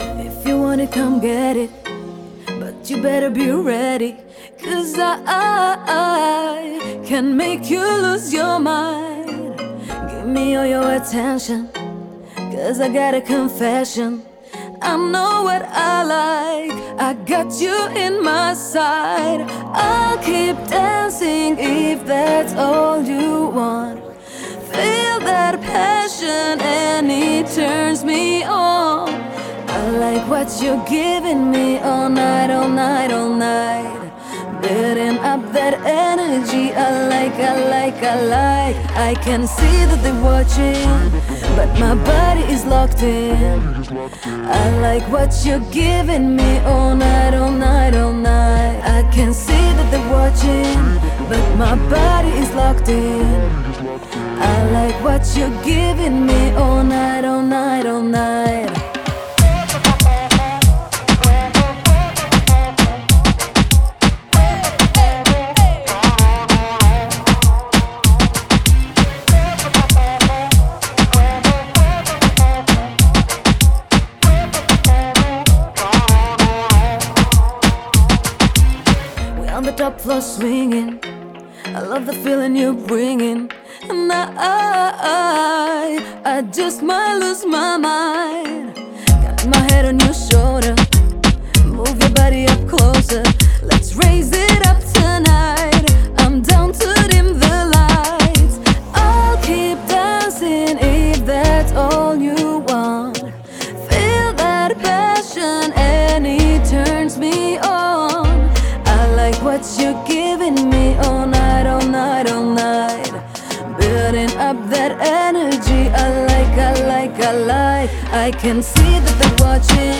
If you wanna come get it. But you better be ready. Cause I, I can make you lose your mind. Give me all your attention. Cause I got a confession. I know what I like. I got you in my side. I'll keep dancing if that's all you want. Feel that passion and it turns me on. I like what you're giving me all night, energy, I like, I like, I like. I can see that they're watching, but my body is locked in. I like what you're giving me all night, all night, all night. I can see that they're watching, but my body is locked in. I like what you're giving me all night, the top floor swinging. I love the feeling you're bringing. And I, I, I just might lose my mind. Got my head on your shoulder. Move your body up closer. Let's raise it up tonight. I'm down to dim the lights. I'll keep dancing if that's all you you're giving me all night, all night, all night. Building up that energy. I like, I like, I like. I can see that they're watching,